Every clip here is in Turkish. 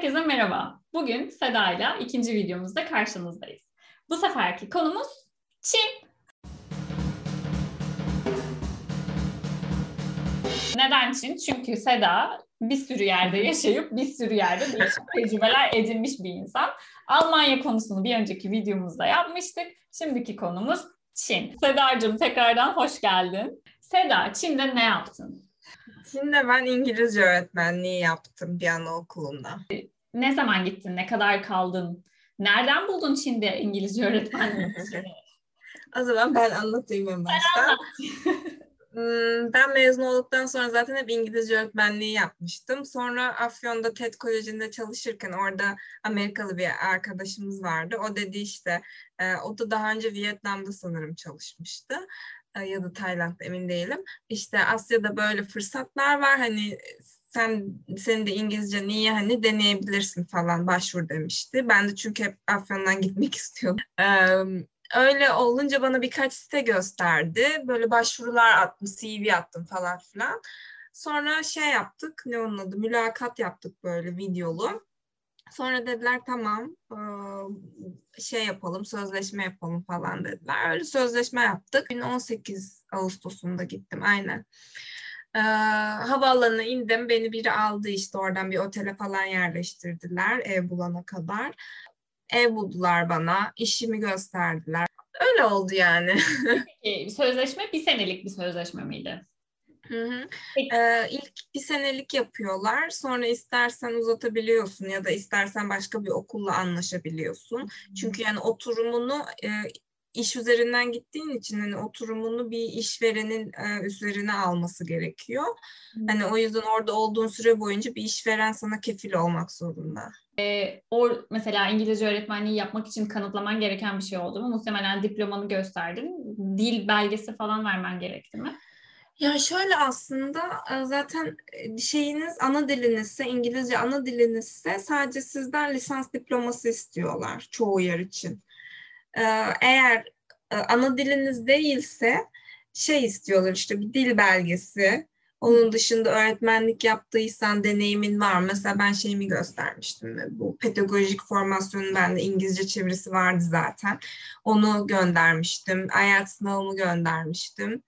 Herkese merhaba. Bugün Seda ile ikinci videomuzda karşınızdayız. Bu seferki konumuz Çin. Neden Çin? Çünkü Seda bir sürü yerde yaşayıp bir sürü yerde değişik tecrübeler edinmiş bir insan. Almanya konusunu bir önceki videomuzda yapmıştık. Şimdiki konumuz Çin. Sedacığım tekrardan hoş geldin. Seda, Çin'de ne yaptın? Çin'de ben İngilizce öğretmenliği yaptım bir anaokulunda. Ne zaman gittin? Ne kadar kaldın? Nereden buldun Çin'de İngilizce öğretmenliği? o zaman ben anlatayım en başta. Hmm, ben mezun olduktan sonra zaten hep İngilizce öğretmenliği yapmıştım. Sonra Afyon'da TED Koleji'nde çalışırken orada Amerikalı bir arkadaşımız vardı. O dedi işte, e, o da daha önce Vietnam'da sanırım çalışmıştı ya da Tayland'da emin değilim. İşte Asya'da böyle fırsatlar var hani sen senin de İngilizce niye hani deneyebilirsin falan başvur demişti. Ben de çünkü hep Afyon'dan gitmek istiyordum. öyle olunca bana birkaç site gösterdi. Böyle başvurular attım, CV attım falan filan. Sonra şey yaptık, ne onun adı, mülakat yaptık böyle videolu. Sonra dediler tamam şey yapalım, sözleşme yapalım falan dediler. Öyle sözleşme yaptık. 18 Ağustos'unda gittim aynen. Ee, havaalanına indim. Beni biri aldı işte oradan bir otele falan yerleştirdiler ev bulana kadar. Ev buldular bana. işimi gösterdiler. Öyle oldu yani. Peki, sözleşme bir senelik bir sözleşme miydi? Hı hı. Ee, ilk bir senelik yapıyorlar. Sonra istersen uzatabiliyorsun ya da istersen başka bir okulla anlaşabiliyorsun. Hı. Çünkü yani oturumunu e, iş üzerinden gittiğin için hani oturumunu bir işverenin e, üzerine alması gerekiyor. Hmm. Hani o yüzden orada olduğun süre boyunca bir işveren sana kefil olmak zorunda. E, o mesela İngilizce öğretmenliği yapmak için kanıtlaman gereken bir şey oldu mu? Muhtemelen diplomanı gösterdin. Dil belgesi falan vermen gerekti mi? Ya şöyle aslında e, zaten e, şeyiniz ana dilinizse, İngilizce ana dilinizse sadece sizden lisans diploması istiyorlar çoğu yer için. E, eğer ana diliniz değilse şey istiyorlar işte bir dil belgesi. Onun dışında öğretmenlik yaptıysan deneyimin var. Mesela ben şeyimi göstermiştim. Bu pedagojik formasyonun bende İngilizce çevirisi vardı zaten. Onu göndermiştim. IELTS sınavımı göndermiştim.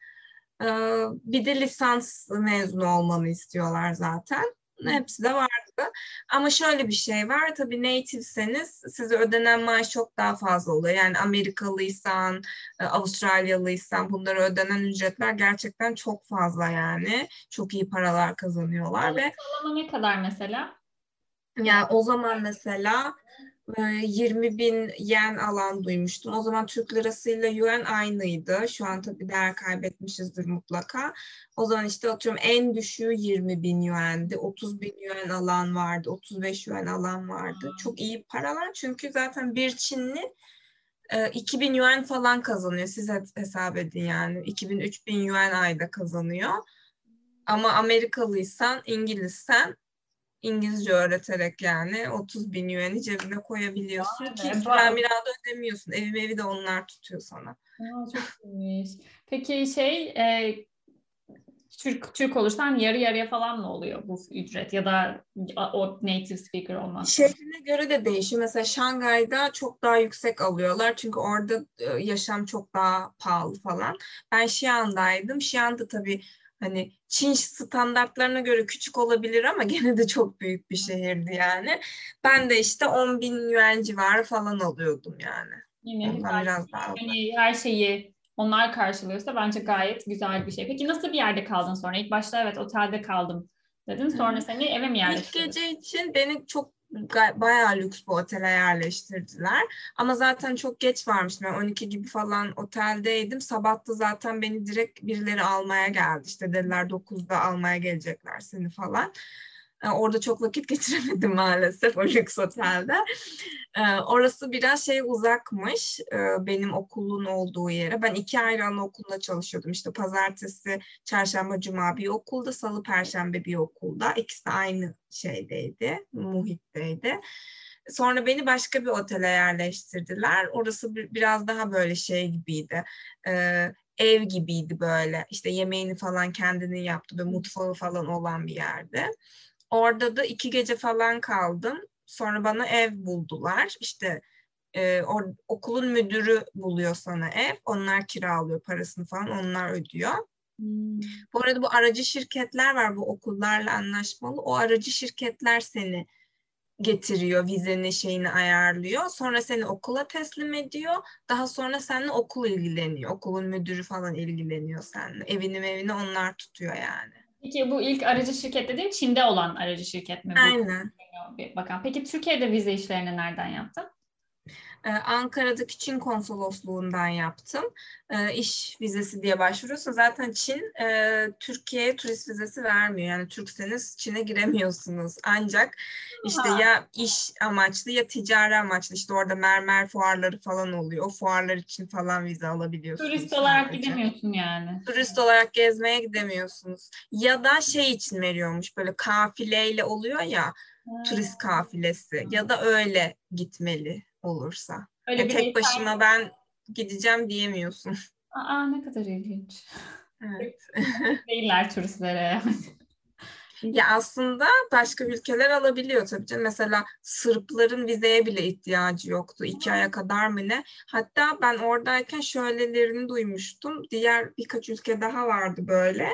Ee, bir de lisans mezunu olmanı istiyorlar zaten. Hepsi de vardı. Ama şöyle bir şey var. Tabii native'seniz size ödenen maaş çok daha fazla oluyor. Yani Amerikalıysan, e, Avustralyalıysan bunlara ödenen ücretler gerçekten çok fazla yani. Çok iyi paralar kazanıyorlar ve ne kadar mesela? Yani o zaman mesela 20 bin yen alan duymuştum. O zaman Türk lirasıyla yuan aynıydı. Şu an tabii değer kaybetmişizdir mutlaka. O zaman işte atıyorum en düşüğü 20 bin yuan'di. 30 bin yuan alan vardı. 35 yuan alan vardı. Çok iyi paralar çünkü zaten bir Çinli 2000 yuan falan kazanıyor. Siz hesap edin yani. 2000-3000 yuan ayda kazanıyor. Ama Amerikalıysan, İngilizsen İngilizce öğreterek yani 30 bin yuan'i cebine koyabiliyorsun Aa, ki evet, ödemiyorsun. Evi evi de onlar tutuyor sana. Aa, çok iyiymiş. Peki şey e, Türk Türk olursan yarı yarıya falan mı oluyor bu ücret ya da o native speaker olmaz? Şehrine göre de değişiyor. Mesela Şangay'da çok daha yüksek alıyorlar çünkü orada yaşam çok daha pahalı falan. Ben Xi'an'daydım. Xi'an'da tabii hani Çin standartlarına göre küçük olabilir ama gene de çok büyük bir şehirdi yani. Ben de işte 10 bin yuan civarı falan alıyordum yani. Yine Ondan biraz daha yani her şeyi onlar karşılıyorsa bence gayet güzel bir şey. Peki nasıl bir yerde kaldın sonra? İlk başta evet otelde kaldım dedin. Sonra seni eve mi yerleştirdin? İlk gece için beni çok bayağı lüks bir otele yerleştirdiler. Ama zaten çok geç varmıştım. Ben 12 gibi falan oteldeydim. Sabahta zaten beni direkt birileri almaya geldi. İşte dediler 9'da almaya gelecekler seni falan. Ee, orada çok vakit geçiremedim maalesef o lüks otelde. Ee, orası biraz şey uzakmış e, benim okulun olduğu yere. Ben iki ayrı anaokulunda çalışıyordum. İşte pazartesi, çarşamba, cuma bir okulda, salı, perşembe bir okulda. İkisi de aynı şeydeydi, muhitteydi. Sonra beni başka bir otele yerleştirdiler. Orası biraz daha böyle şey gibiydi. Ev gibiydi böyle. İşte yemeğini falan kendini yaptı ve mutfağı falan olan bir yerde. Orada da iki gece falan kaldım. Sonra bana ev buldular. İşte e, or, okulun müdürü buluyor sana ev. Onlar kiralıyor parasını falan onlar ödüyor. Hmm. Bu arada bu aracı şirketler var bu okullarla anlaşmalı. O aracı şirketler seni getiriyor, vizeni şeyini ayarlıyor. Sonra seni okula teslim ediyor. Daha sonra seninle okul ilgileniyor. Okulun müdürü falan ilgileniyor seninle. Evini evini onlar tutuyor yani. Peki bu ilk aracı şirket dediğin Çin'de olan aracı şirket mi? Bu? Aynen. Bakan. Peki Türkiye'de vize işlerini nereden yaptın? Ee, Ankara'daki Çin konsolosluğundan yaptım. Ee, iş vizesi diye başvuruyorsa zaten Çin e, Türkiye'ye turist vizesi vermiyor. Yani Türkseniz Çin'e giremiyorsunuz. Ancak işte ya iş amaçlı ya ticari amaçlı işte orada mermer fuarları falan oluyor. O fuarlar için falan vize alabiliyorsunuz. Turist olarak sadece. gidemiyorsun yani. Turist olarak gezmeye gidemiyorsunuz. Ya da şey için veriyormuş böyle kafileyle oluyor ya turist kafilesi ya da öyle gitmeli olursa. Öyle yani tek başıma ben gideceğim diyemiyorsun. Aa ne kadar ilginç. Evet. Değiller turistlere Ya aslında başka ülkeler alabiliyor tabii canım. Mesela Sırpların vizeye bile ihtiyacı yoktu. iki aya kadar mı ne? Hatta ben oradayken şöylelerini duymuştum. Diğer birkaç ülke daha vardı böyle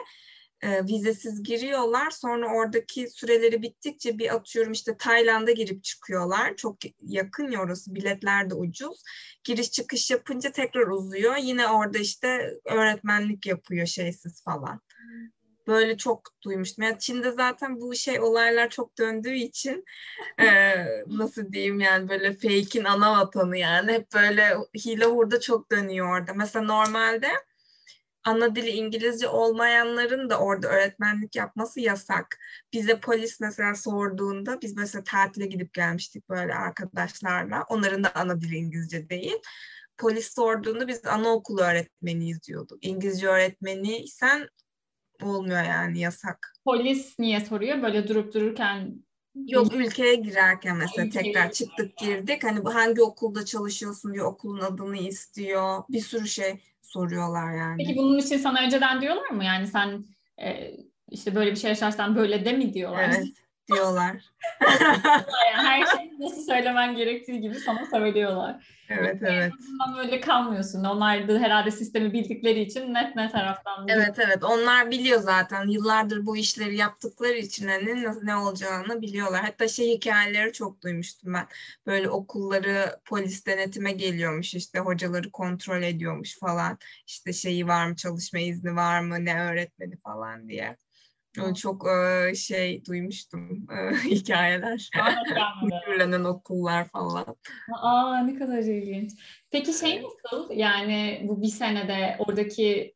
e, vizesiz giriyorlar. Sonra oradaki süreleri bittikçe bir atıyorum işte Tayland'a girip çıkıyorlar. Çok yakın ya orası biletler de ucuz. Giriş çıkış yapınca tekrar uzuyor. Yine orada işte öğretmenlik yapıyor şeysiz falan. Böyle çok duymuştum. Yani Çin'de zaten bu şey olaylar çok döndüğü için e, nasıl diyeyim yani böyle fake'in ana vatanı yani. Hep böyle hile hurda çok dönüyor orada. Mesela normalde ana dili İngilizce olmayanların da orada öğretmenlik yapması yasak. Bize polis mesela sorduğunda biz mesela tatile gidip gelmiştik böyle arkadaşlarla. Onların da ana dili İngilizce değil. Polis sorduğunda biz anaokulu öğretmeniyiz diyorduk. İngilizce öğretmeniysen olmuyor yani yasak. Polis niye soruyor? Böyle durup dururken Yok ülkeye girerken mesela ülkeye tekrar çıktık girdik. Hani bu hangi okulda çalışıyorsun diyor, okulun adını istiyor. Bir sürü şey soruyorlar yani. Peki bunun için sana önceden diyorlar mı? Yani sen e, işte böyle bir şey yaşarsan böyle de mi diyorlar? Evet diyorlar. her şeyi nasıl söylemen gerektiği gibi sana söylüyorlar. Evet yani evet. böyle kalmıyorsun. Onlar da herhalde sistemi bildikleri için net net taraftan. Biliyor. Evet evet. Onlar biliyor zaten. Yıllardır bu işleri yaptıkları için hani ne olacağını biliyorlar. Hatta şey hikayeleri çok duymuştum ben. Böyle okulları polis denetime geliyormuş işte hocaları kontrol ediyormuş falan. İşte şeyi var mı çalışma izni var mı ne öğretmeni falan diye. Çok şey duymuştum hikayeler. Mühürlenen okullar falan. Aa ne kadar ilginç. Peki şey nasıl? Yani bu bir senede oradaki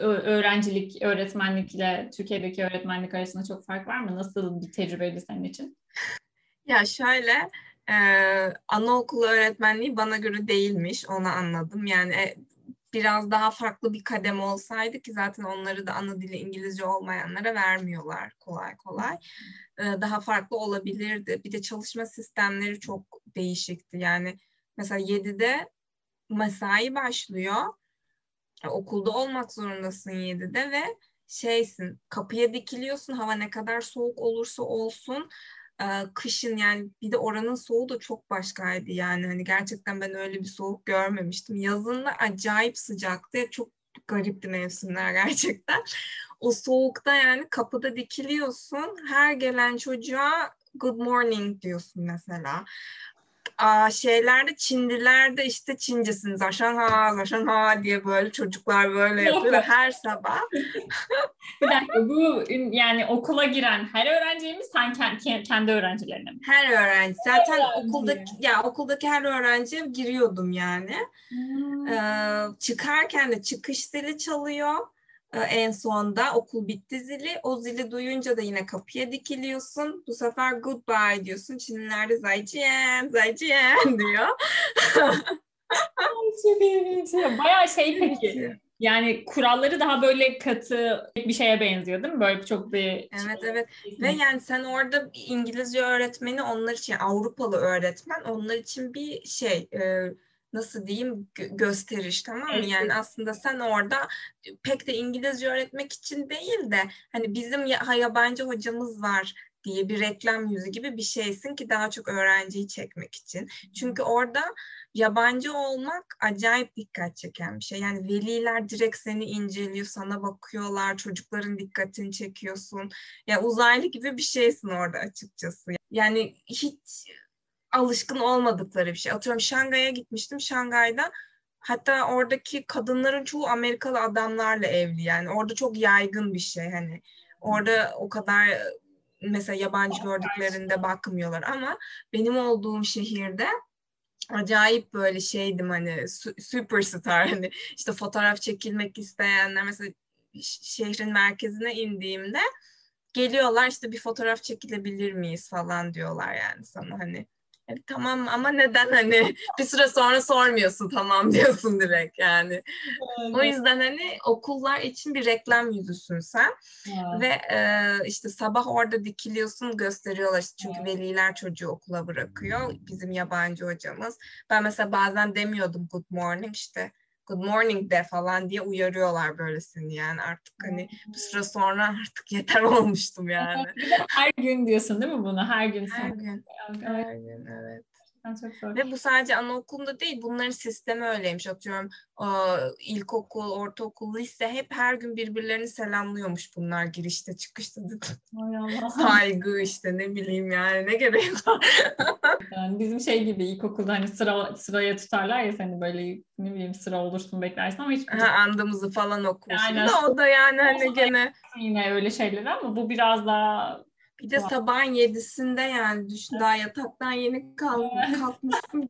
öğrencilik, öğretmenlikle Türkiye'deki öğretmenlik arasında çok fark var mı? Nasıl bir tecrübeydi senin için? Ya şöyle, e, anaokulu öğretmenliği bana göre değilmiş, onu anladım. Yani e, biraz daha farklı bir kadem olsaydı ki zaten onları da ana dili İngilizce olmayanlara vermiyorlar kolay kolay. Daha farklı olabilirdi. Bir de çalışma sistemleri çok değişikti. Yani mesela 7'de mesai başlıyor. Okulda olmak zorundasın 7'de ve şeysin kapıya dikiliyorsun hava ne kadar soğuk olursa olsun kışın yani bir de oranın soğuğu da çok başkaydı yani hani gerçekten ben öyle bir soğuk görmemiştim. Yazın da acayip sıcaktı. Çok garipti mevsimler gerçekten. O soğukta yani kapıda dikiliyorsun. Her gelen çocuğa good morning diyorsun mesela aa, şeylerde Çinlilerde işte Çincesin zaşanha zaşanha diye böyle çocuklar böyle yapıyor her sabah. bir dakika bu yani okula giren her öğrencimiz sen kendi, kendi öğrencilerine mi? Her öğrenci. Zaten her okuldaki öğrenci. ya okuldaki her öğrenciye giriyordum yani. Hmm. Ee, çıkarken de çıkış dili çalıyor. Ee, en sonda okul bitti zili. O zili duyunca da yine kapıya dikiliyorsun. Bu sefer goodbye diyorsun. Çinliler de zayciyen, zayciyen diyor. Bayağı şey peki. Yani kuralları daha böyle katı bir şeye benziyor değil mi? Böyle çok bir Evet evet. Ve yani sen orada İngilizce öğretmeni onlar için Avrupalı öğretmen onlar için bir şey e, nasıl diyeyim gösteriş tamam mı? Evet. Yani aslında sen orada pek de İngilizce öğretmek için değil de hani bizim ya, yabancı hocamız var diye bir reklam yüzü gibi bir şeysin ki daha çok öğrenciyi çekmek için. Çünkü orada yabancı olmak acayip dikkat çeken bir şey. Yani veliler direkt seni inceliyor, sana bakıyorlar, çocukların dikkatini çekiyorsun. Ya yani uzaylı gibi bir şeysin orada açıkçası. Yani hiç alışkın olmadıkları bir şey. Atıyorum Şangay'a gitmiştim. Şangay'da hatta oradaki kadınların çoğu Amerikalı adamlarla evli. Yani orada çok yaygın bir şey hani. Orada o kadar mesela yabancı gördüklerinde bakmıyorlar ama benim olduğum şehirde acayip böyle şeydim hani superstar hani işte fotoğraf çekilmek isteyenler mesela şehrin merkezine indiğimde geliyorlar işte bir fotoğraf çekilebilir miyiz falan diyorlar yani sana hani tamam ama neden hani bir süre sonra sormuyorsun tamam diyorsun direkt yani. Evet. O yüzden hani okullar için bir reklam yüzüsün sen. Evet. Ve e, işte sabah orada dikiliyorsun gösteriyorlar işte çünkü evet. veliler çocuğu okula bırakıyor. Bizim yabancı hocamız. Ben mesela bazen demiyordum good morning işte good morning de falan diye uyarıyorlar böylesini yani artık hani bir süre sonra artık yeter olmuştum yani. her gün diyorsun değil mi bunu? Her gün. Her gün. Her gün evet. Çok zor. Ve bu sadece anaokulunda değil, bunların sistemi öyleymiş. Atıyorum ilkokul, ortaokul, lise hep her gün birbirlerini selamlıyormuş bunlar girişte çıkışta. Saygı işte ne bileyim yani ne gerek var. yani bizim şey gibi ilkokulda hani sıra sıraya tutarlar ya seni böyle ne bileyim sıra olursun beklersin ama hiç ha, andımızı falan okursun yani, da o da yani hani gene yine öyle şeyler ama bu biraz daha bir de sabahın yedisinde yani düşün daha yataktan yeni kalk, evet. kalkmışsın.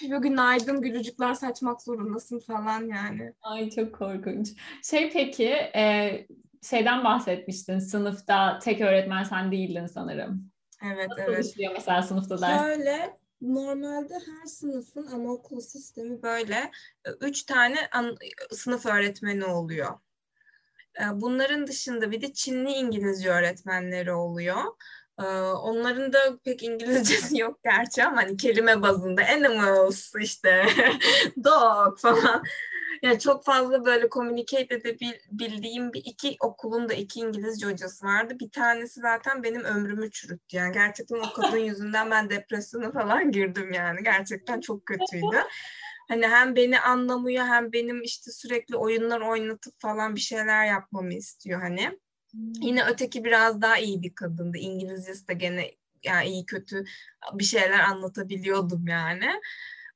Gülüp günaydın gülücükler saçmak zorundasın falan yani. Ay çok korkunç. Şey peki e, şeyden bahsetmiştin sınıfta tek öğretmen sen değildin sanırım. Evet Nasıl evet. işliyor mesela sınıfta ders? Şöyle normalde her sınıfın anaokulu sistemi böyle üç tane an, sınıf öğretmeni oluyor. Ee, bunların dışında bir de Çinli İngilizce öğretmenleri oluyor. Ee, onların da pek İngilizcesi yok gerçi ama hani kelime bazında animals işte dog falan. Yani çok fazla böyle communicate edebildiğim bir iki okulun da iki İngilizce hocası vardı. Bir tanesi zaten benim ömrümü çürüttü. Yani gerçekten o kadın yüzünden ben depresyona falan girdim yani. Gerçekten çok kötüydü. Hani hem beni anlamıyor hem benim işte sürekli oyunlar oynatıp falan bir şeyler yapmamı istiyor hani. Hmm. Yine öteki biraz daha iyi bir kadındı. İngilizcesi de gene yani iyi kötü bir şeyler anlatabiliyordum yani.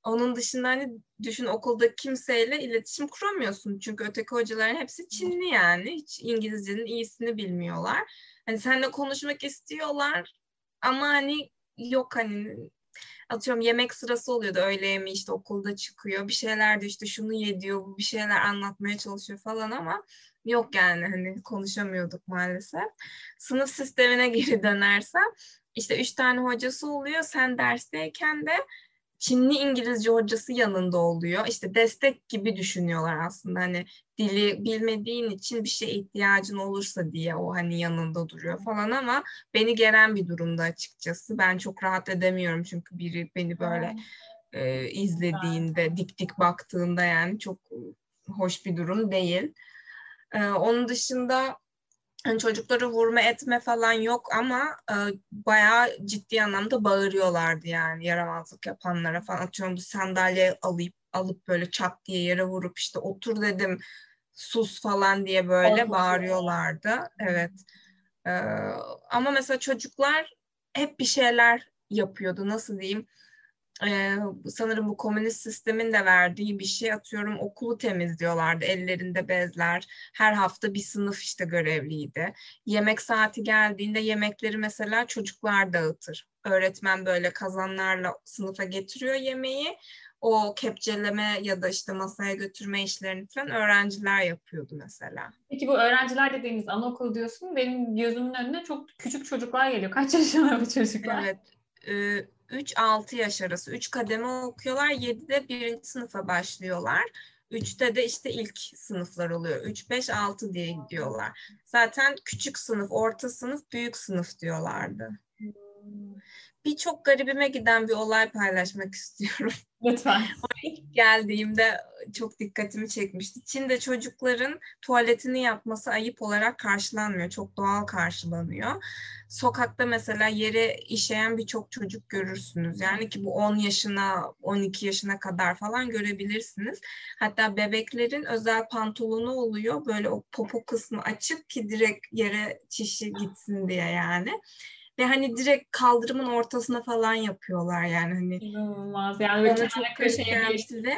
Onun dışında hani düşün okulda kimseyle iletişim kuramıyorsun. Çünkü öteki hocaların hepsi Çinli yani. Hiç İngilizcenin iyisini bilmiyorlar. Hani seninle konuşmak istiyorlar ama hani yok hani atıyorum yemek sırası oluyordu öğle yemeği işte okulda çıkıyor bir şeyler de işte şunu ye diyor bir şeyler anlatmaya çalışıyor falan ama yok yani hani konuşamıyorduk maalesef. Sınıf sistemine geri dönersem işte üç tane hocası oluyor sen dersteyken de Çinli İngilizce hocası yanında oluyor. İşte destek gibi düşünüyorlar aslında. Hani dili bilmediğin için bir şey ihtiyacın olursa diye o hani yanında duruyor falan ama beni gelen bir durumda açıkçası. Ben çok rahat edemiyorum çünkü biri beni böyle e, izlediğinde, dik dik baktığında yani çok hoş bir durum değil. E, onun dışında hani çocukları vurma etme falan yok ama e, bayağı ciddi anlamda bağırıyorlardı yani yaramazlık yapanlara falan atıyorum bu sandalye alıp alıp böyle çat diye yere vurup işte otur dedim sus falan diye böyle Olsun. bağırıyorlardı. Evet. E, ama mesela çocuklar hep bir şeyler yapıyordu nasıl diyeyim e, sanırım bu komünist sistemin de verdiği bir şey atıyorum okulu temizliyorlardı ellerinde bezler her hafta bir sınıf işte görevliydi yemek saati geldiğinde yemekleri mesela çocuklar dağıtır öğretmen böyle kazanlarla sınıfa getiriyor yemeği o kepçeleme ya da işte masaya götürme işlerini falan öğrenciler yapıyordu mesela. Peki bu öğrenciler dediğiniz anaokulu diyorsun. Benim gözümün önüne çok küçük çocuklar geliyor. Kaç yaşında bu çocuklar? Evet. E, 3-6 yaş arası 3 kademe okuyorlar. 7'de birinci sınıfa başlıyorlar. 3'te de işte ilk sınıflar oluyor. 3, 5, 6 diye gidiyorlar. Zaten küçük sınıf, orta sınıf, büyük sınıf diyorlardı. Bir çok garibime giden bir olay paylaşmak istiyorum. Lütfen. İlk geldiğimde çok dikkatimi çekmişti. Çin'de çocukların tuvaletini yapması ayıp olarak karşılanmıyor. Çok doğal karşılanıyor. Sokakta mesela yere işeyen birçok çocuk görürsünüz. Yani ki bu 10 yaşına, 12 yaşına kadar falan görebilirsiniz. Hatta bebeklerin özel pantolonu oluyor. Böyle o popo kısmı açık ki direkt yere çişi gitsin diye yani. Ve hani direkt kaldırımın ortasına falan yapıyorlar yani hani. İnanılmaz. Yani böyle çok gelmişti ve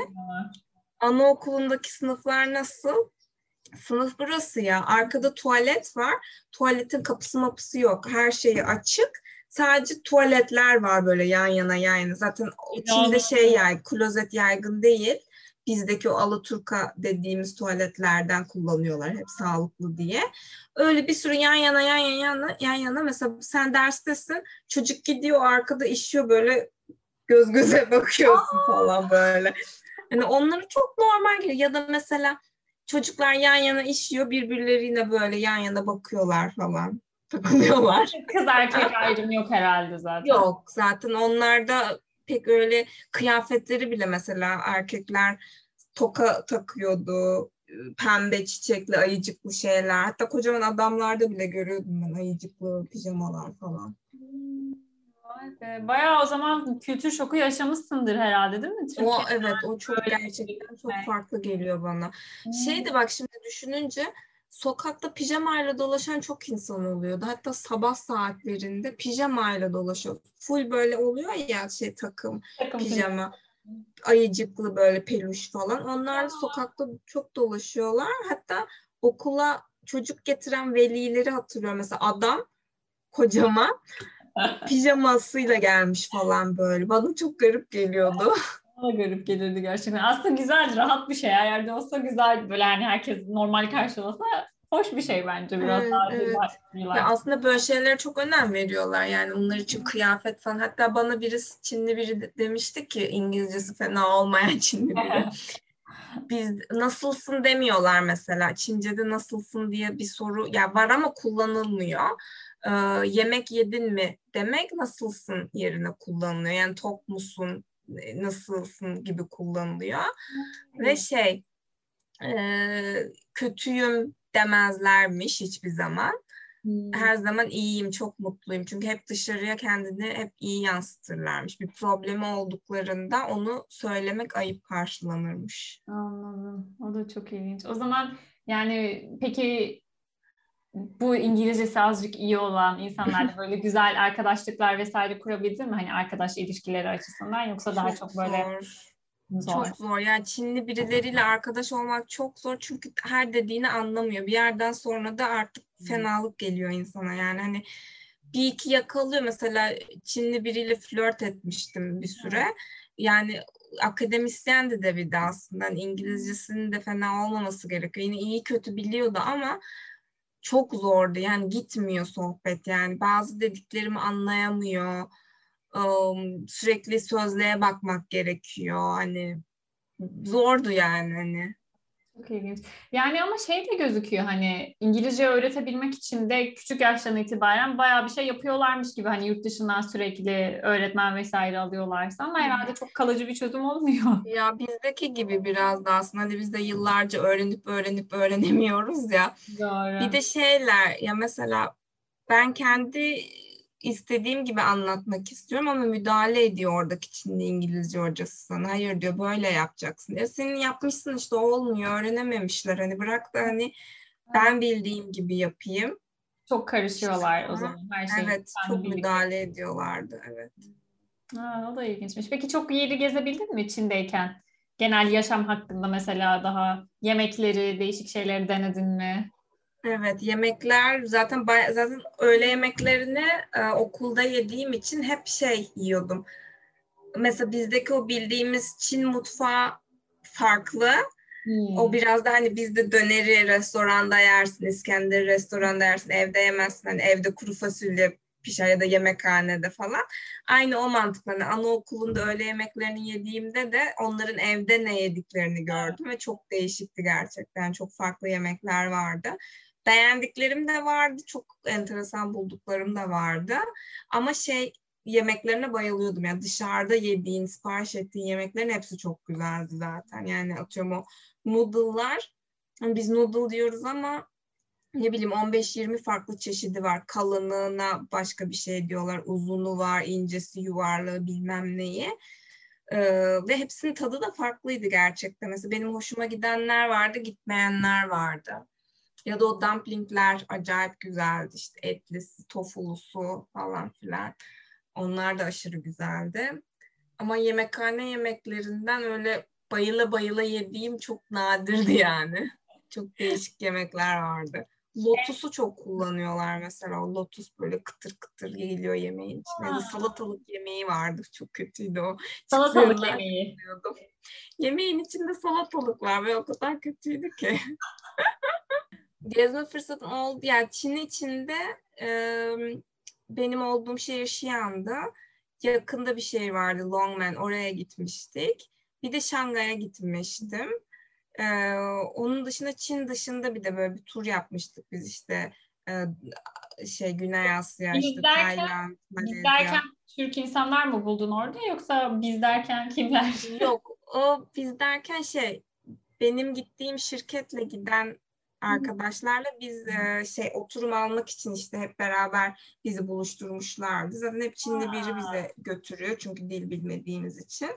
anaokulundaki sınıflar nasıl? Sınıf burası ya. Arkada tuvalet var. Tuvaletin kapısı mapısı yok. Her şeyi açık. Sadece tuvaletler var böyle yan yana yan yana. Zaten içinde şey yay, klozet yaygın değil. Bizdeki o Alaturka dediğimiz tuvaletlerden kullanıyorlar hep sağlıklı diye. Öyle bir sürü yan yana yan yana yan yana, yan yana mesela sen derstesin çocuk gidiyor arkada işiyor böyle göz göze bakıyorsun falan böyle. Yani onları çok normal geliyor. Ya da mesela çocuklar yan yana işiyor birbirlerine böyle yan yana bakıyorlar falan takılıyorlar. Kız erkek ayrım yok herhalde zaten. Yok zaten onlarda pek öyle kıyafetleri bile mesela erkekler toka takıyordu pembe çiçekli ayıcıklı şeyler hatta kocaman adamlarda bile görüyordum ben ayıcıklı pijamalar falan. Bayağı o zaman kültür şoku yaşamışsındır herhalde değil mi? Türkiye'de o evet o çok gerçekten çok farklı geliyor bana. Hmm. Şeydi bak şimdi düşününce sokakta pijamayla dolaşan çok insan oluyordu. Hatta sabah saatlerinde pijamayla dolaşıyor. Full böyle oluyor ya şey takım, takım pijama. Ayıcıklı böyle peluş falan. Onlar da sokakta çok dolaşıyorlar. Hatta okula çocuk getiren velileri hatırlıyorum. Mesela adam kocaman pijamasıyla gelmiş falan böyle. Bana çok garip geliyordu. Bana garip gelirdi gerçekten. Aslında güzel, rahat bir şey. Eğer de olsa güzel böyle yani herkes normal karşılasa hoş bir şey bence biraz evet, daha evet. Ya aslında böyle şeylere çok önem veriyorlar yani onlar için kıyafet falan. Hatta bana birisi Çinli biri demişti ki İngilizcesi fena olmayan Çinli biri. Biz nasılsın demiyorlar mesela. Çince'de nasılsın diye bir soru ya var ama kullanılmıyor. Ee, yemek yedin mi demek nasılsın yerine kullanılıyor. Yani tok musun, nasılsın gibi kullanılıyor. Ve şey e, kötüyüm demezlermiş hiçbir zaman. Hmm. Her zaman iyiyim, çok mutluyum. Çünkü hep dışarıya kendini hep iyi yansıtırlarmış. Bir problemi olduklarında onu söylemek ayıp karşılanırmış. Anladım. O da çok ilginç. O zaman yani peki bu İngilizcesi azıcık iyi olan insanlarla böyle güzel arkadaşlıklar vesaire kurabildin mi? Hani arkadaş ilişkileri açısından yoksa daha çok böyle zor. Zor. Çok zor. Yani Çinli birileriyle arkadaş olmak çok zor çünkü her dediğini anlamıyor. Bir yerden sonra da artık fenalık geliyor insana. Yani hani bir iki yakalıyor. Mesela Çinli biriyle flört etmiştim bir süre. Yani akademisyen de de bir de aslında. Yani İngilizcesinin de fena olmaması gerekiyor. Yine iyi kötü biliyordu ama çok zordu. Yani gitmiyor sohbet yani. Bazı dediklerimi anlayamıyor um, sürekli sözlüğe bakmak gerekiyor. Hani zordu yani hani. Çok ilginç. Yani ama şey de gözüküyor hani İngilizce öğretebilmek için de küçük yaştan itibaren bayağı bir şey yapıyorlarmış gibi hani yurt dışından sürekli öğretmen vesaire alıyorlarsa ama herhalde çok kalıcı bir çözüm olmuyor. Ya bizdeki gibi biraz da aslında hani biz de yıllarca öğrenip öğrenip öğrenemiyoruz ya. Doğru. Bir de şeyler ya mesela ben kendi istediğim gibi anlatmak istiyorum ama müdahale ediyor oradaki Çinli İngilizce hocası sana. Hayır diyor böyle yapacaksın. Ya senin yapmışsın işte olmuyor öğrenememişler. Hani bırak da hani ben bildiğim gibi yapayım. Çok karışıyorlar o zaman her. Evet çok birlikte. müdahale ediyorlardı evet. Ha, o da ilginçmiş. Peki çok yeri gezebildin mi Çin'deyken? Genel yaşam hakkında mesela daha yemekleri, değişik şeyleri denedin mi? Evet yemekler zaten zaten öğle yemeklerini e, okulda yediğim için hep şey yiyordum. Mesela bizdeki o bildiğimiz Çin mutfağı farklı. Hmm. O biraz da hani bizde döneri restoranda yersin, İskender restoranda yersin, evde yemezsin. Hani evde kuru fasulye pişer ya da yemekhanede falan. Aynı o mantık. Hani anaokulunda öğle yemeklerini yediğimde de onların evde ne yediklerini gördüm ve çok değişikti gerçekten. Çok farklı yemekler vardı. Beğendiklerim de vardı, çok enteresan bulduklarım da vardı. Ama şey yemeklerine bayılıyordum. Yani dışarıda yediğin, sipariş ettiğin yemeklerin hepsi çok güzeldi zaten. Yani atıyorum o noodle'lar biz noodle diyoruz ama ne bileyim 15-20 farklı çeşidi var. Kalınlığına başka bir şey diyorlar. Uzunu var, incesi, yuvarlığı bilmem neyi. Ee, ve hepsinin tadı da farklıydı gerçekten. Mesela benim hoşuma gidenler vardı, gitmeyenler vardı. Ya da o dumplingler acayip güzeldi. İşte etlisi, tofulusu falan filan. Onlar da aşırı güzeldi. Ama yemekhane yemeklerinden öyle bayıla bayıla yediğim çok nadirdi yani. Çok değişik yemekler vardı. Lotus'u çok kullanıyorlar mesela. Lotus böyle kıtır kıtır geliyor yemeğin içine. Ya da salatalık yemeği vardı. Çok kötüydü o. Salatalık yemeği. Yemeğin içinde salatalık var ve o kadar kötüydü ki. Gezme fırsatım oldu. Yani Çin içinde e, benim olduğum şehir Xi'an'da. Yakında bir şehir vardı Longmen. Oraya gitmiştik. Bir de Şangay'a gitmiştim. Ee, onun dışında Çin dışında bir de böyle bir tur yapmıştık biz işte e, şey Güney Asya, biz işte derken, Tayland, Malezya. Biz derken Türk insanlar mı buldun orada yoksa biz derken kimler? Yok o biz derken şey benim gittiğim şirketle giden arkadaşlarla biz e, şey oturum almak için işte hep beraber bizi buluşturmuşlardı. Zaten hep Çinli biri bize götürüyor çünkü dil bilmediğimiz için.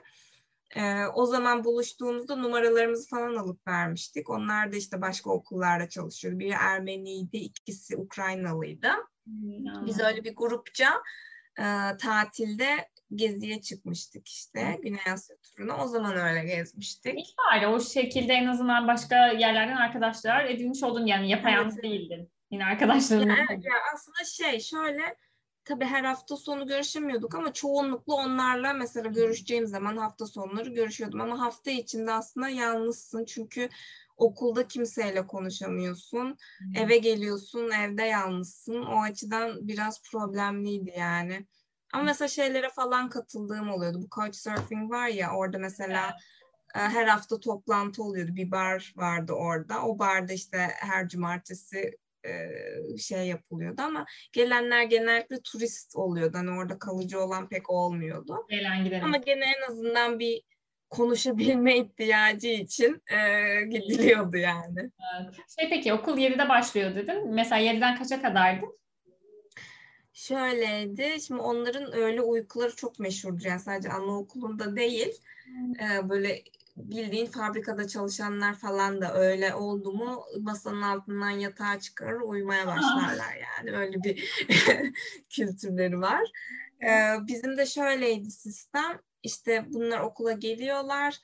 E, o zaman buluştuğumuzda numaralarımızı falan alıp vermiştik. Onlar da işte başka okullarda çalışıyordu. Biri Ermeniydi, ikisi Ukraynalıydı. Biz öyle bir grupça e, tatilde geziye çıkmıştık işte Güney Asya turuna. O zaman öyle gezmiştik. İyi bari o şekilde en azından başka yerlerden arkadaşlar edinmiş oldun yani yapayalnız evet. değildin. Yine arkadaşların. Ya, ya aslında şey şöyle tabii her hafta sonu görüşemiyorduk ama çoğunlukla onlarla mesela görüşeceğim zaman hafta sonları görüşüyordum ama hafta içinde aslında yalnızsın çünkü okulda kimseyle konuşamıyorsun. Hmm. Eve geliyorsun, evde yalnızsın. O açıdan biraz problemliydi yani. Ama mesela şeylere falan katıldığım oluyordu. Bu Couchsurfing var ya orada mesela e, her hafta toplantı oluyordu. Bir bar vardı orada. O barda işte her cumartesi e, şey yapılıyordu ama gelenler genellikle turist oluyordu. Hani orada kalıcı olan pek olmuyordu. Gelen giden. Ama gene en azından bir konuşabilme ihtiyacı için e, gidiliyordu yani. Evet. Şey peki okul 7'de başlıyor dedin. Mesela 7'den kaça kadardı? Şöyleydi. Şimdi onların öğle uykuları çok meşhurdur. Yani sadece anaokulunda değil. E, böyle bildiğin fabrikada çalışanlar falan da öyle oldu mu masanın altından yatağa çıkarır uyumaya başlarlar yani öyle bir kültürleri var. Ee, bizim de şöyleydi sistem işte bunlar okula geliyorlar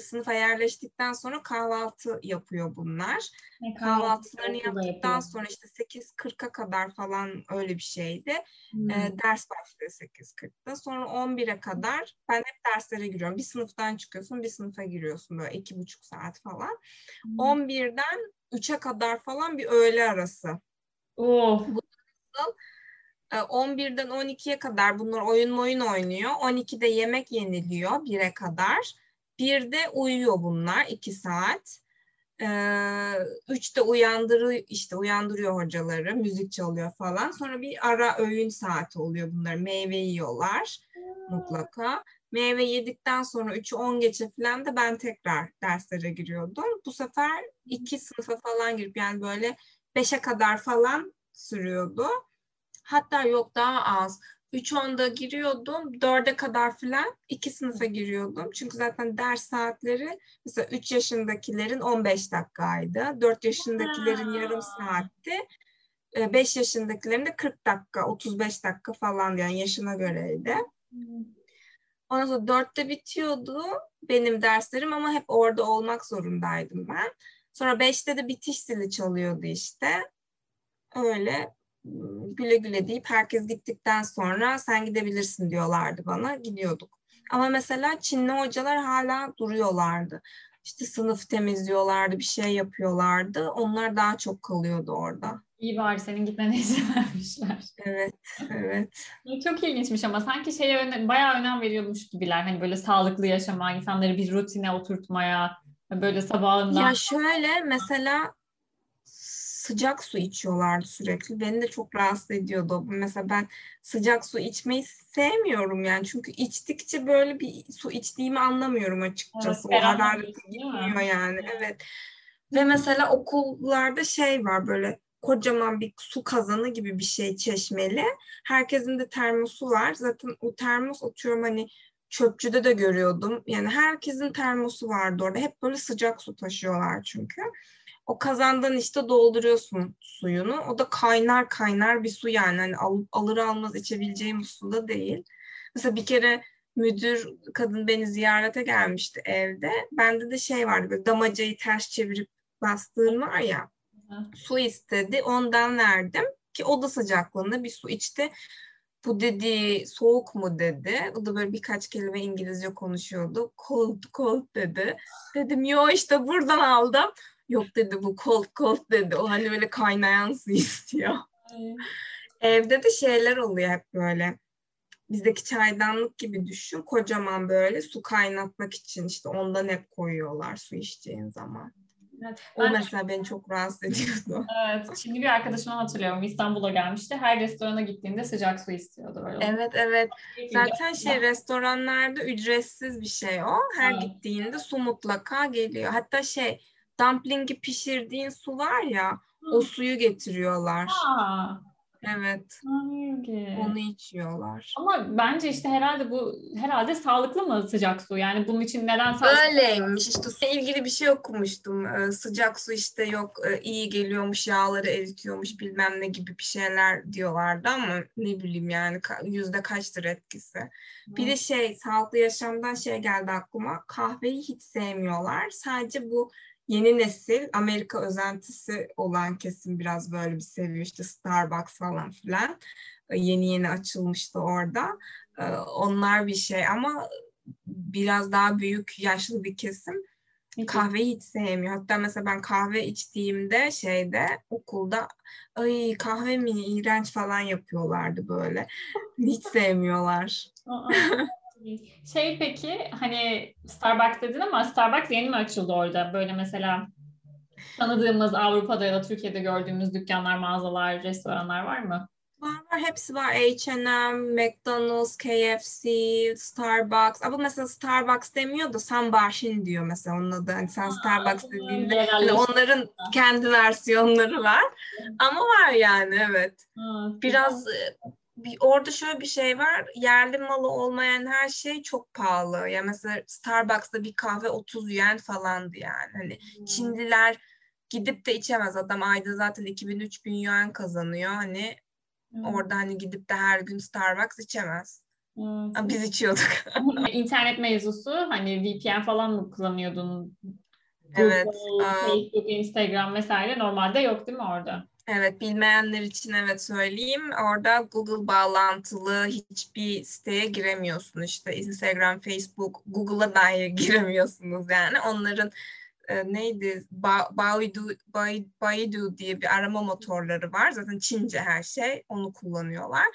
sınıfa yerleştikten sonra kahvaltı yapıyor bunlar. E, Kahvaltılarını yaptıktan sonra işte 8.40'a kadar falan öyle bir şeydi. Hmm. E, ders başlıyor 8.40'da. Sonra 11'e kadar ben hep derslere giriyorum. Bir sınıftan çıkıyorsun bir sınıfa giriyorsun böyle iki buçuk saat falan. Hmm. 11'den 3'e kadar falan bir öğle arası. Oh. Bu nasıl? 11'den 12'ye kadar bunlar oyun oyun oynuyor. 12'de yemek yeniliyor 1'e kadar. Bir de uyuyor bunlar iki saat. Ee, üçte uyandırıyor işte uyandırıyor hocaları müzik çalıyor falan. Sonra bir ara öğün saati oluyor bunlar. Meyve yiyorlar mutlaka. Meyve yedikten sonra 3'ü 10 geçe falan da ben tekrar derslere giriyordum. Bu sefer iki sınıfa falan girip yani böyle 5'e kadar falan sürüyordu. Hatta yok daha az 3.10'da giriyordum. 4'e kadar falan iki sınıfa giriyordum. Çünkü zaten ders saatleri mesela 3 yaşındakilerin 15 dakikaydı. 4 yaşındakilerin yarım saatti. 5 ee, yaşındakilerin de 40 dakika, 35 dakika falan yani yaşına göreydi. Ondan sonra 4'te bitiyordu benim derslerim ama hep orada olmak zorundaydım ben. Sonra 5'te de bitiş zili çalıyordu işte. Öyle güle güle deyip herkes gittikten sonra sen gidebilirsin diyorlardı bana. Gidiyorduk. Ama mesela Çinli hocalar hala duruyorlardı. İşte sınıf temizliyorlardı, bir şey yapıyorlardı. Onlar daha çok kalıyordu orada. İyi bari senin gitmene izin vermişler. Evet, evet. Çok ilginçmiş ama sanki şeye öne, bayağı önem veriyormuş gibiler. Hani böyle sağlıklı yaşama, insanları bir rutine oturtmaya, böyle sabahından. Ya şöyle mesela sıcak su içiyorlardı sürekli. Beni de çok rahatsız ediyordu. Mesela ben sıcak su içmeyi sevmiyorum yani. Çünkü içtikçe böyle bir su içtiğimi anlamıyorum açıkçası. Evet, o harareti gitmiyor yani. Evet. Ve mesela okullarda şey var böyle kocaman bir su kazanı gibi bir şey çeşmeli. Herkesin de termosu var. Zaten o termos atıyorum hani çöpçüde de görüyordum. Yani herkesin termosu vardı orada. Hep böyle sıcak su taşıyorlar çünkü. O kazandan işte dolduruyorsun suyunu. O da kaynar kaynar bir su yani. Hani al, alır almaz içebileceğim su da değil. Mesela bir kere müdür kadın beni ziyarete gelmişti evde. Bende de şey vardı böyle damacayı ters çevirip bastığın var ya. Su istedi. Ondan verdim ki oda sıcaklığında bir su içti. Bu dedi soğuk mu dedi. O da böyle birkaç kelime İngilizce konuşuyordu. Cold cold dedi. Dedim yo işte buradan aldım. Yok dedi bu cold cold dedi. O hani böyle kaynayan su istiyor. Evde de şeyler oluyor hep böyle. Bizdeki çaydanlık gibi düşün. Kocaman böyle su kaynatmak için işte ondan hep koyuyorlar su içeceğin zaman. Evet, o ben, mesela beni çok rahatsız ediyordu. Evet. Şimdi bir arkadaşımı hatırlıyorum. İstanbul'a gelmişti. Her restorana gittiğinde sıcak su istiyordu. Böyle. Evet evet. Zaten şey restoranlarda ücretsiz bir şey o. Her evet. gittiğinde su mutlaka geliyor. Hatta şey dumplingi pişirdiğin su var ya Hı. o suyu getiriyorlar. Aa. Evet. Hangi? Onu içiyorlar. Ama bence işte herhalde bu herhalde sağlıklı mı sıcak su? Yani bunun için neden sağlıklı? Öyleymiş. İşte su ilgili bir şey okumuştum. Ee, sıcak su işte yok e, iyi geliyormuş, yağları eritiyormuş bilmem ne gibi bir şeyler diyorlardı ama ne bileyim yani yüzde kaçtır etkisi. Hmm. Bir de şey sağlıklı yaşamdan şey geldi aklıma. Kahveyi hiç sevmiyorlar. Sadece bu yeni nesil Amerika özentisi olan kesim biraz böyle bir seviyor işte Starbucks falan filan. E, yeni yeni açılmıştı orada. E, onlar bir şey ama biraz daha büyük yaşlı bir kesim kahveyi hiç sevmiyor. Hatta mesela ben kahve içtiğimde şeyde okulda ay kahve mi iğrenç falan yapıyorlardı böyle. Hiç sevmiyorlar. Şey peki hani Starbucks dedin ama Starbucks yeni mi açıldı orada? Böyle mesela tanıdığımız Avrupa'da ya da Türkiye'de gördüğümüz dükkanlar, mağazalar, restoranlar var mı? Var var hepsi var. H&M, McDonald's, KFC, Starbucks. Ama mesela Starbucks demiyor da Sambaşin diyor mesela onun adı. Hani sen Starbucks dediğinde hani onların kendi versiyonları var. Ama var yani evet. Biraz bir, orada şöyle bir şey var. Yerli malı olmayan her şey çok pahalı. Ya yani mesela Starbucks'ta bir kahve 30 yen falandı yani. Hani hmm. Çinliler gidip de içemez. Adam ayda zaten 2000-3000 yuan kazanıyor. Hani hmm. orada hani gidip de her gün Starbucks içemez. Hmm. Ama biz içiyorduk. İnternet mevzusu hani VPN falan mı kullanıyordun? Google, evet. Facebook, Instagram vesaire normalde yok değil mi orada? Evet, bilmeyenler için evet söyleyeyim. Orada Google bağlantılı hiçbir siteye giremiyorsun. İşte Instagram, Facebook, Google'a dahi giremiyorsunuz yani. Onların e, neydi? Ba Baidu, Baidu diye bir arama motorları var. Zaten Çince her şey. Onu kullanıyorlar.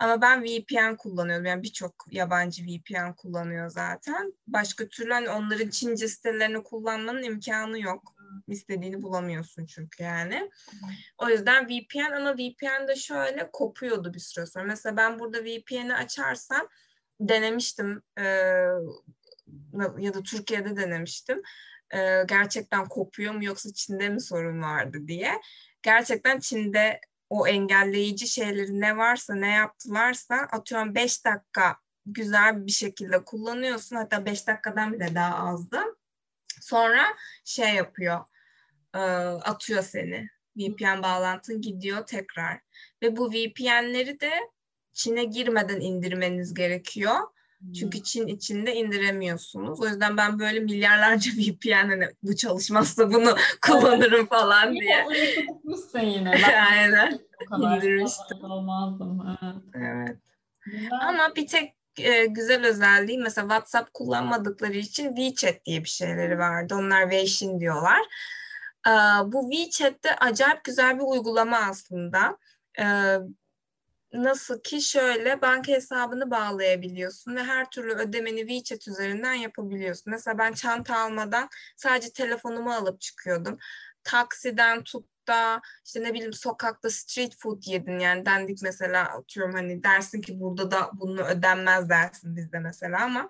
Ama ben VPN kullanıyorum. Yani birçok yabancı VPN kullanıyor zaten. Başka türlü hani onların Çince sitelerini kullanmanın imkanı yok. İstediğini bulamıyorsun çünkü yani. O yüzden VPN ama VPN de şöyle kopuyordu bir süre sonra. Mesela ben burada VPN'i açarsam denemiştim e, ya da Türkiye'de denemiştim. E, gerçekten kopuyor mu yoksa Çin'de mi sorun vardı diye. Gerçekten Çin'de o engelleyici şeyleri ne varsa ne yaptılarsa atıyorum 5 dakika güzel bir şekilde kullanıyorsun. Hatta 5 dakikadan bile daha azdı. Sonra şey yapıyor e, atıyor seni. VPN bağlantın gidiyor tekrar. Ve bu VPN'leri de Çin'e girmeden indirmeniz gerekiyor. Çünkü Çin içinde indiremiyorsunuz. O yüzden ben böyle milyarlarca VPN hani bu çalışmazsa bunu kullanırım falan diye. Unutmuşsun yine. Aynen. İndirmiştim. Olmazdım. Evet. evet. Ama bir tek e, güzel özelliği mesela WhatsApp kullanmadıkları için WeChat diye bir şeyleri vardı. Onlar Weixin diyorlar. E, bu WeChat'te acayip güzel bir uygulama aslında. E, nasıl ki şöyle banka hesabını bağlayabiliyorsun ve her türlü ödemeni WeChat üzerinden yapabiliyorsun. Mesela ben çanta almadan sadece telefonumu alıp çıkıyordum. Taksiden tut da işte ne bileyim sokakta street food yedin yani dendik mesela atıyorum hani dersin ki burada da bunu ödenmez dersin bizde mesela ama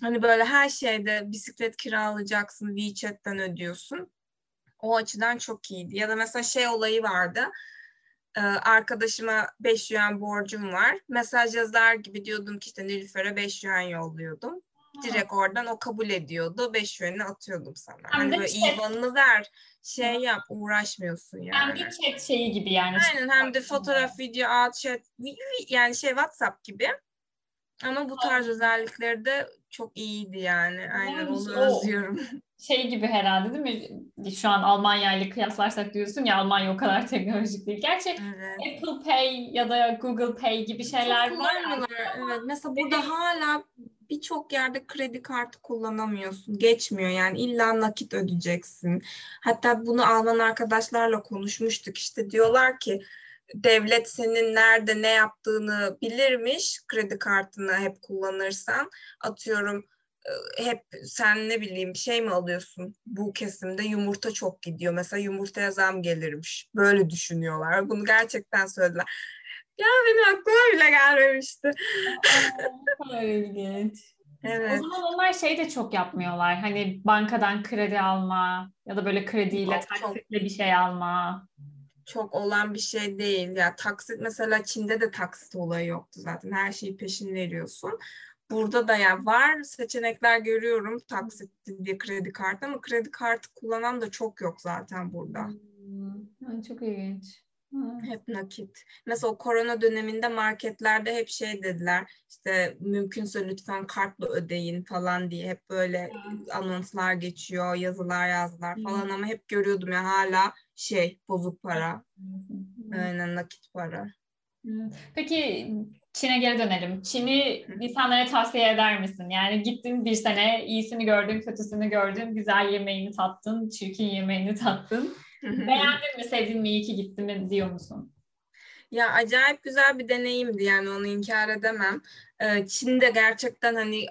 hani böyle her şeyde bisiklet kiralayacaksın WeChat'ten ödüyorsun. O açıdan çok iyiydi. Ya da mesela şey olayı vardı. Ee, arkadaşıma 5 yuan borcum var. Mesaj yazar gibi diyordum ki işte Nilüfer'e 5 yuan yolluyordum. Direkt oradan o kabul ediyordu. 5 yuan'ı atıyordum sana. Hem hani de böyle chat- IBAN'ını ver. Şey yap uğraşmıyorsun Yani yani. bir chat şeyi gibi yani. Aynen hem de fotoğraf, video, at, chat yani şey WhatsApp gibi. Ama bu tarz özellikleri de çok iyiydi yani. Aynen onu O- özlüyorum. Şey gibi herhalde değil mi? Şu an Almanya ile kıyaslarsak diyorsun ya Almanya o kadar teknolojik değil. Gerçi Evet. Apple Pay ya da Google Pay gibi şeyler Çok var. Evet. Mesela burada hala birçok yerde kredi kartı kullanamıyorsun. Geçmiyor yani illa nakit ödeyeceksin. Hatta bunu Alman arkadaşlarla konuşmuştuk. İşte diyorlar ki devlet senin nerede ne yaptığını bilirmiş kredi kartını hep kullanırsan. Atıyorum e, hep sen ne bileyim şey mi alıyorsun? Bu kesimde yumurta çok gidiyor. Mesela yumurtaya zam gelirmiş. Böyle düşünüyorlar. Bunu gerçekten söylediler. Ya benim aklıma bile gelmemişti. Aa, ilginç. O Evet. zaman onlar şey de çok yapmıyorlar. Hani bankadan kredi alma ya da böyle krediyle Çok, çok. taksitle bir şey alma. Çok olan bir şey değil. Ya taksit mesela Çin'de de taksit olayı yoktu zaten. Her şeyi peşin veriyorsun. Burada da ya var seçenekler görüyorum taksit diye kredi kartı ama kredi kartı kullanan da çok yok zaten burada. Hmm, çok ilginç. Hep nakit. Mesela o korona döneminde marketlerde hep şey dediler işte mümkünse lütfen kartla ödeyin falan diye hep böyle anonslar geçiyor, yazılar yazdılar falan ama hep görüyordum ya hala şey bozuk para. Aynen nakit para. Peki Çin'e geri dönelim. Çin'i insanlara tavsiye eder misin? Yani gittin bir sene iyisini gördün, kötüsünü gördün, güzel yemeğini tattın, çirkin yemeğini tattın. Beğendin mi, sevdin mi, iyi ki gittin mi diyor musun? Ya acayip güzel bir deneyimdi yani onu inkar edemem. Ee, Çin'de gerçekten hani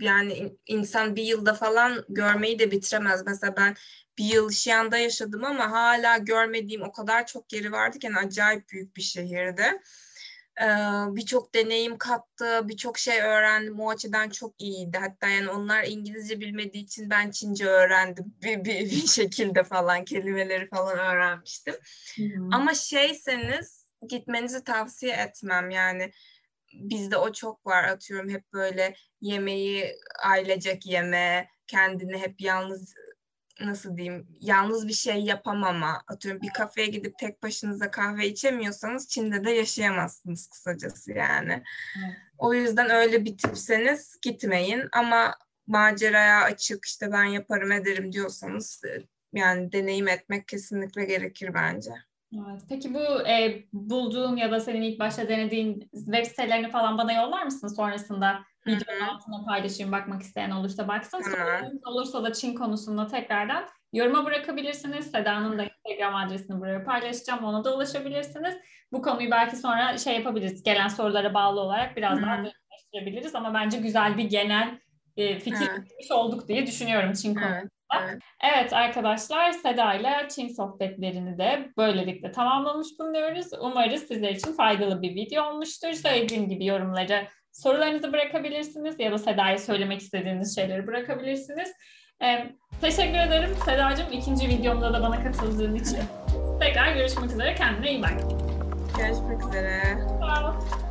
yani in- insan bir yılda falan görmeyi de bitiremez. Mesela ben bir yıl Xi'an'da yaşadım ama hala görmediğim o kadar çok yeri vardı ki yani acayip büyük bir şehirde. Birçok deneyim kattı, birçok şey öğrendim. O açıdan çok iyiydi. Hatta yani onlar İngilizce bilmediği için ben Çince öğrendim bir, bir, bir şekilde falan kelimeleri falan öğrenmiştim. Ama şeyseniz gitmenizi tavsiye etmem yani bizde o çok var atıyorum hep böyle yemeği ailecek yeme kendini hep yalnız nasıl diyeyim yalnız bir şey yapamama atıyorum bir kafeye gidip tek başınıza kahve içemiyorsanız Çin'de de yaşayamazsınız kısacası yani. Evet. O yüzden öyle bir tipseniz gitmeyin ama maceraya açık işte ben yaparım ederim diyorsanız e, yani deneyim etmek kesinlikle gerekir bence. Evet. Peki bu e, bulduğun ya da senin ilk başta denediğin web sitelerini falan bana yollar mısın sonrasında? Videonun altına paylaşayım bakmak isteyen olursa baksın. Sorularınız olursa da Çin konusunda tekrardan yoruma bırakabilirsiniz. Seda'nın da Instagram adresini buraya paylaşacağım. Ona da ulaşabilirsiniz. Bu konuyu belki sonra şey yapabiliriz. Gelen sorulara bağlı olarak biraz daha derinleştirebiliriz. Ama bence güzel bir genel e, fikir vermiş olduk diye düşünüyorum Çin konusunda. Evet, arkadaşlar Seda ile Çin sohbetlerini de böylelikle tamamlamış bulunuyoruz. Umarız sizler için faydalı bir video olmuştur. Söylediğim gibi yorumları sorularınızı bırakabilirsiniz ya da Seda'ya söylemek istediğiniz şeyleri bırakabilirsiniz. Ee, teşekkür ederim Seda'cığım ikinci videomda da bana katıldığın için. Tekrar görüşmek üzere kendine iyi bak. Görüşmek üzere. Sağ ol.